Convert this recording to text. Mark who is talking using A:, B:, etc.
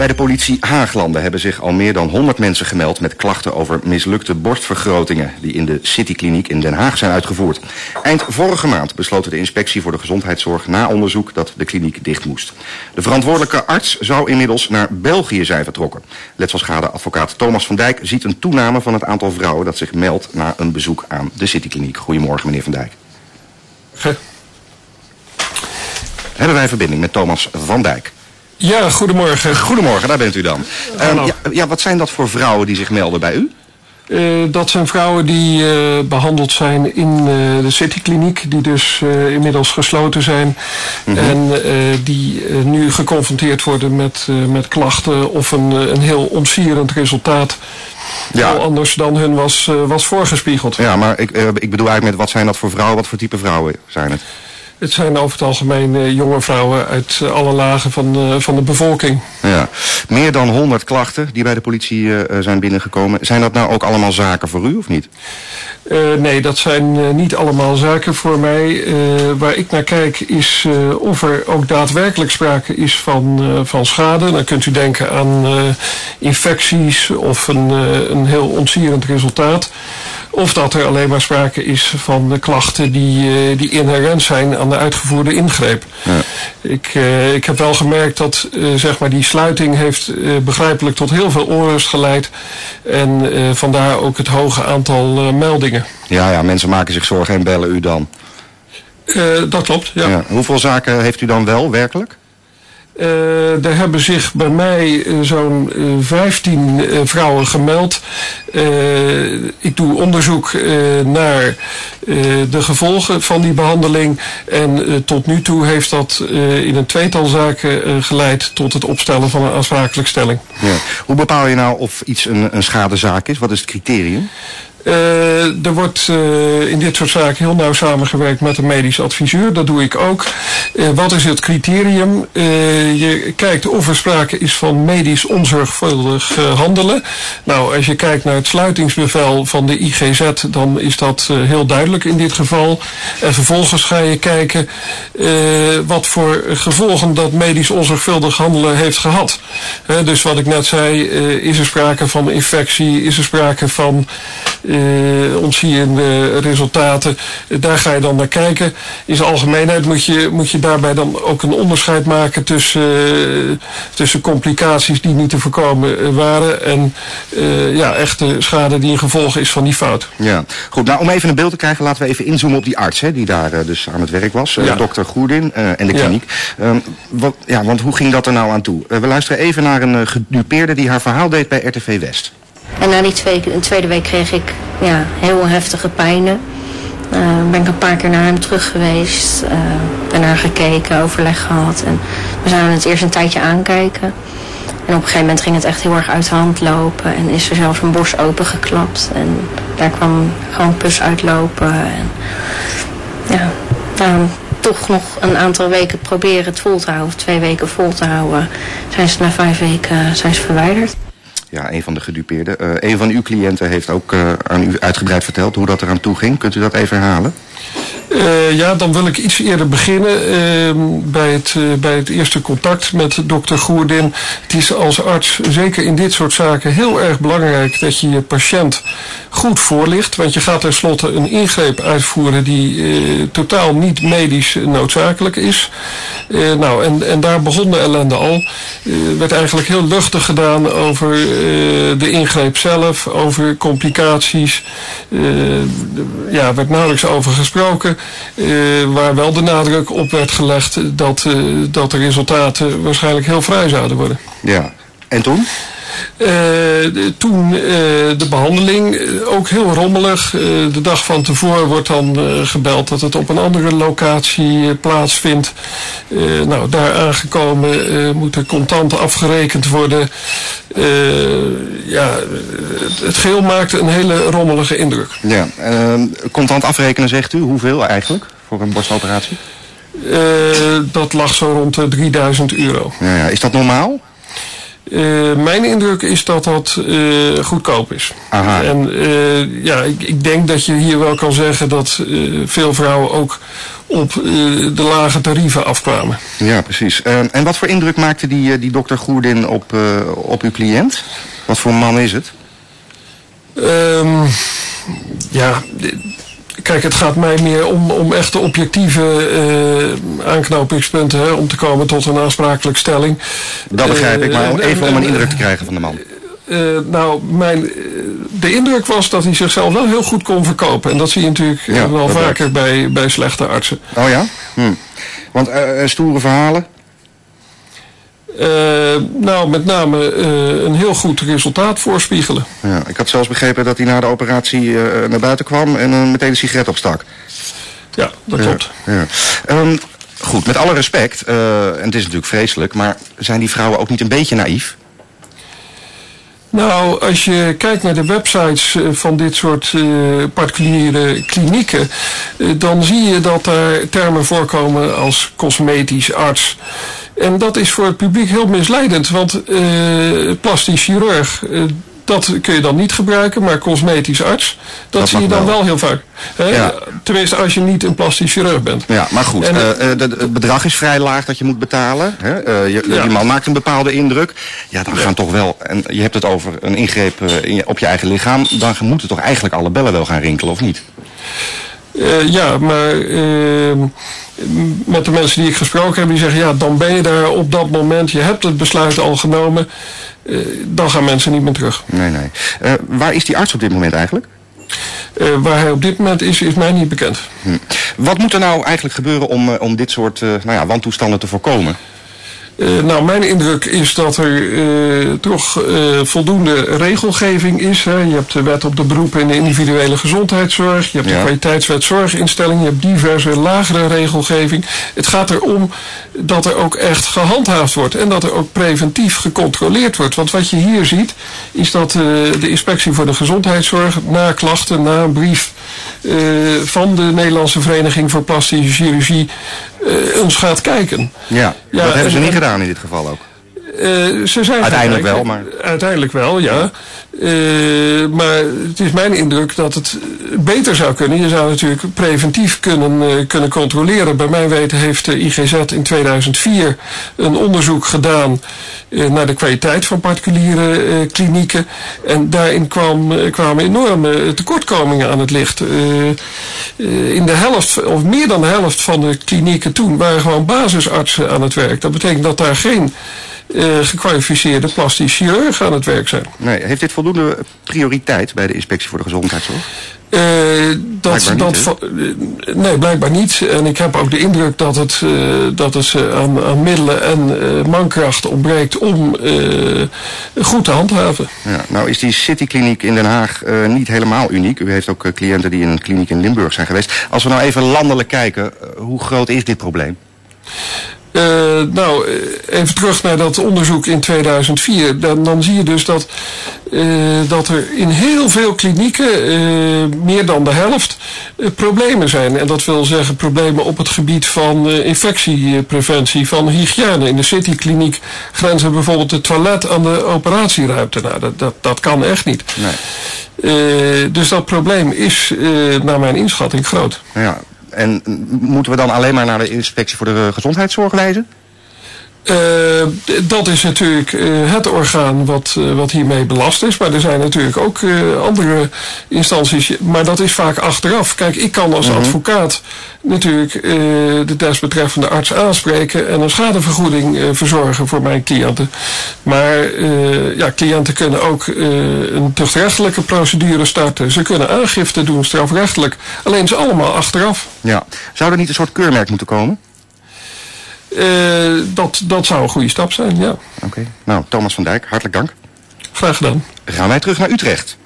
A: Bij de politie Haaglanden hebben zich al meer dan 100 mensen gemeld... met klachten over mislukte borstvergrotingen... die in de Citykliniek in Den Haag zijn uitgevoerd. Eind vorige maand besloot de inspectie voor de gezondheidszorg... na onderzoek dat de kliniek dicht moest. De verantwoordelijke arts zou inmiddels naar België zijn vertrokken. Letselschadeadvocaat Thomas van Dijk ziet een toename van het aantal vrouwen... dat zich meldt na een bezoek aan de Citykliniek. Goedemorgen, meneer van Dijk.
B: Ge
A: Hebben wij verbinding met Thomas van Dijk?
B: Ja, goedemorgen.
A: Goedemorgen, daar bent u dan. Ehm, ja, ja, wat zijn dat voor vrouwen die zich melden bij u?
B: Eh, dat zijn vrouwen die eh, behandeld zijn in eh, de Citykliniek, die dus inmiddels gesloten zijn. En eh, die nu geconfronteerd worden met, met klachten of een, een heel ontsierend resultaat.
A: Ja.
B: Heel anders dan hun was, was voorgespiegeld.
A: Ja, maar ik, ik bedoel eigenlijk met wat zijn dat voor vrouwen? Wat voor type vrouwen zijn het?
B: Het zijn over het algemeen eh, jonge vrouwen uit eh, alle lagen van, eh, van de bevolking.
A: Ja. Meer dan 100 klachten die bij de politie zijn binnengekomen. Zijn dat nou ook allemaal zaken voor u of niet?
B: Nee, dat zijn niet allemaal zaken voor mij. Waar ik naar kijk is of er ook daadwerkelijk sprake is van, van schade. Dan kunt u denken aan infecties of een, een heel ontzierend resultaat. Of dat er alleen maar sprake is van de klachten die, die inherent zijn aan de uitgevoerde ingreep. Ik, eh, ik heb wel gemerkt dat eh, zeg maar die sluiting heeft eh, begrijpelijk tot heel veel onrust geleid. En vandaar ook het hoge aantal meldingen.
A: Ja, ja, mensen maken zich zorgen en bellen u dan.
B: Dat klopt, ja.
A: Ja. Hoeveel zaken heeft u dan wel, werkelijk?
B: Er hebben zich bij mij zo'n eh, 15 eh, vrouwen gemeld. Ik doe onderzoek naar de gevolgen van die behandeling. En eh, tot nu toe heeft dat eh, in een tweetal zaken eh, geleid tot het opstellen van een aansprakelijkstelling.
A: Ja. Hoe bepaal je nou of iets een, een schadezaak is? Wat is het criterium?
B: Eh, er wordt eh, in dit soort zaken heel nauw samengewerkt met een medisch adviseur. Dat doe ik ook. Eh, wat is het criterium? Eh, je kijkt of er sprake is van medisch onzorgvuldig eh, handelen. Nou, als je kijkt naar het sluitingsbevel van de IGZ, dan is dat eh, heel duidelijk in dit geval. En vervolgens ga je kijken eh, wat voor gevolgen dat medisch onzorgvuldig handelen heeft gehad. Dus wat ik net zei, eh, is er sprake van infectie, is er sprake van eh ontzierende resultaten. Daar ga je dan naar kijken. In zijn algemeenheid moet je, moet je daarbij dan ook een onderscheid maken tussen, eh, tussen complicaties die niet te voorkomen eh, waren en ja, echte schade die een gevolg is van die fout.
A: Ja. Goed, nou om even een beeld te krijgen, laten we even inzoomen op die arts, hè, die daar dus aan het werk was.
B: Ja.
A: Dokter Goerdin en de
B: Ja.
A: kliniek. Ehm, wat, ja, want hoe ging dat er nou aan toe? We luisteren even naar een gedupeerde die haar verhaal deed bij RTV West.
C: En na die twee, tweede week kreeg ik ja, heel heftige pijnen. Eh, ben ik een paar keer naar hem terug geweest. eh ben naar gekeken, overleg gehad. En we zouden het eerst een tijdje aankijken. En op een gegeven moment ging het echt heel erg uit de hand lopen. En is er zelfs een borst opengeklapt. En daar kwam gewoon pus uitlopen. En ja, nou, toch nog een aantal weken proberen het vol te houden. Of twee weken vol te houden. Zijn ze na vijf weken zijn ze verwijderd.
A: Ja, een van de gedupeerden. Eh, een van uw cliënten heeft ook eh, aan u uitgebreid verteld hoe dat eraan toe ging. Kunt u dat even herhalen?
B: Eh, ja, dan wil ik iets eerder beginnen ehm, bij, het, eh, bij het eerste contact met dokter Goerdin. Het is als arts, zeker in dit soort zaken, heel erg belangrijk dat je je patiënt goed voorlicht. Want je gaat tenslotte een ingreep uitvoeren die eh, totaal niet medisch noodzakelijk is. Nou, en, en daar begon de ellende al. Eh, werd eigenlijk heel luchtig gedaan over de ingreep zelf, over complicaties. Ja, werd nauwelijks over gesproken. Eh, waar wel de nadruk op werd gelegd dat, eh, dat de resultaten waarschijnlijk heel vrij zouden worden.
A: Ja. En toen?
B: Eh, toen eh, de behandeling, eh, ook heel rommelig. De dag van tevoren wordt dan gebeld dat het op een andere locatie plaatsvindt. Nou, daar aangekomen moet er contant afgerekend worden. Ja, het, het geheel maakte een hele rommelige indruk.
A: Ja. ehm, contant afrekenen zegt u. Hoeveel eigenlijk voor een borstoperatie?
B: Dat lag zo rond de 3000 euro.
A: Ja, ja. Is dat normaal?
B: Mijn indruk is dat dat goedkoop is.
A: Aha.
B: En ja, ik, ik, denk dat je hier wel kan zeggen dat veel vrouwen ook op de lage tarieven afkwamen.
A: Ja, precies. en wat voor indruk maakte die, die dokter Goerdin op, op uw cliënt? Wat voor man is het?
B: Um, ja, kijk, het gaat mij meer om, om echte objectieve uh, aanknopingspunten. Hè, om te komen tot een aansprakelijk stelling.
A: Dat begrijp ik, maar even om een indruk te krijgen van de man.
B: Uh, nou, mijn, de indruk was dat hij zichzelf wel heel goed kon verkopen. En dat zie je natuurlijk ja, wel vaker bij, bij slechte artsen.
A: Oh ja? Hm. Want uh, stoere verhalen?
B: Uh, nou, met name uh, een heel goed resultaat voorspiegelen.
A: Ja, ik had zelfs begrepen dat hij na de operatie uh, naar buiten kwam en meteen een sigaret opstak.
B: Ja, dat klopt.
A: Ja. Um, goed, met alle respect, en het is natuurlijk vreselijk, maar zijn die vrouwen ook niet een beetje naïef?
B: Nou, als je kijkt naar de websites van dit soort uh, particuliere klinieken, uh, dan zie je dat daar termen voorkomen als cosmetisch arts. En dat is voor het publiek heel misleidend, want uh, plastisch chirurg, dat kun je dan niet gebruiken, maar cosmetisch arts, dat, zie je dan wel, heel vaak. Hè? Ja. Tenminste, als je niet een plastisch chirurg bent.
A: Ja, maar goed, en, uh, het bedrag is vrij laag dat je moet betalen. Hè? Uh, je, ja. Man maakt een bepaalde indruk. Ja, dan gaan toch wel, en je hebt het over een ingreep in op je eigen lichaam, dan moeten toch eigenlijk alle bellen wel gaan rinkelen, of niet?
B: Ja, maar uh, met de mensen die ik gesproken heb, die zeggen ja, dan ben je daar op dat moment, je hebt het besluit al genomen, uh, dan gaan mensen niet meer terug.
A: Nee, nee. waar is die arts op dit moment eigenlijk?
B: waar hij op dit moment is, is mij niet bekend.
A: Hm. Wat moet er nou eigenlijk gebeuren om, om dit soort nou ja, wantoestanden te voorkomen?
B: Uh, nou, mijn indruk is dat er uh, toch uh, voldoende regelgeving is. Hè. Je hebt de wet op de beroepen in de individuele gezondheidszorg. Je hebt ja. de kwaliteitswet zorginstelling. Je hebt diverse lagere regelgeving. Het gaat erom dat er ook echt gehandhaafd wordt. En dat er ook preventief gecontroleerd wordt. Want wat je hier ziet, is dat de inspectie voor de gezondheidszorg na klachten, na een brief van de Nederlandse Vereniging voor Plastische Chirurgie ons gaat kijken.
A: Ja, ja dat hebben ze niet gedaan in dit geval ook.
B: Uh, ze zijn
A: uiteindelijk wel, maar...
B: Uiteindelijk wel, ja. Uh, maar het is mijn indruk dat het beter zou kunnen. Je zou natuurlijk preventief kunnen, uh, kunnen controleren. Bij mijn weten heeft de IGZ in 2004 een onderzoek gedaan naar de kwaliteit van particuliere klinieken. En daarin kwam, kwamen enorme tekortkomingen aan het licht. in de helft, of meer dan de helft van de klinieken toen, waren gewoon basisartsen aan het werk. Dat betekent dat daar geen gekwalificeerde plastisch chirurgen aan het werk zijn.
A: Nee, heeft dit voldoende prioriteit bij de inspectie voor de gezondheidszorg?
B: Uh, dat,
A: blijkbaar
B: dat, niet, nee, blijkbaar niet. En ik heb ook de indruk dat het, uh, dat het aan, aan middelen en mankracht ontbreekt om goed te handhaven.
A: Ja, nou is die Citykliniek in Den Haag niet helemaal uniek. U heeft ook cliënten die in een kliniek in Limburg zijn geweest. Als we nou even landelijk kijken, hoe groot is dit probleem?
B: Uh, nou, even terug naar dat onderzoek in 2004. Dan, dan zie je dus dat, uh, dat er in heel veel klinieken, uh, meer dan de helft, problemen zijn. En dat wil zeggen problemen op het gebied van infectiepreventie, van hygiëne. In de Citykliniek grenzen bijvoorbeeld het toilet aan de operatieruimte. Nou, dat, dat, dat kan echt niet. Nee. dus dat probleem is, naar mijn inschatting, groot.
A: Ja, en moeten we dan alleen maar naar de inspectie voor de gezondheidszorg wijzen?
B: Uh, dat is natuurlijk uh, het orgaan wat, uh, wat hiermee belast is. Maar er zijn natuurlijk ook andere instanties. Maar dat is vaak achteraf. Kijk, ik kan als -hmm. advocaat natuurlijk de desbetreffende arts aanspreken... en een schadevergoeding verzorgen voor mijn cliënten. Maar ja, cliënten kunnen ook een tuchtrechtelijke procedure starten. Ze kunnen aangifte doen, strafrechtelijk. Alleen ze allemaal achteraf.
A: Ja. Zou er niet een soort keurmerk moeten komen?
B: Uh, dat, dat zou een goede stap zijn, ja.
A: Oké. Okay. Nou, Thomas van Dijk, hartelijk dank.
B: Graag gedaan.
A: Gaan wij terug naar Utrecht.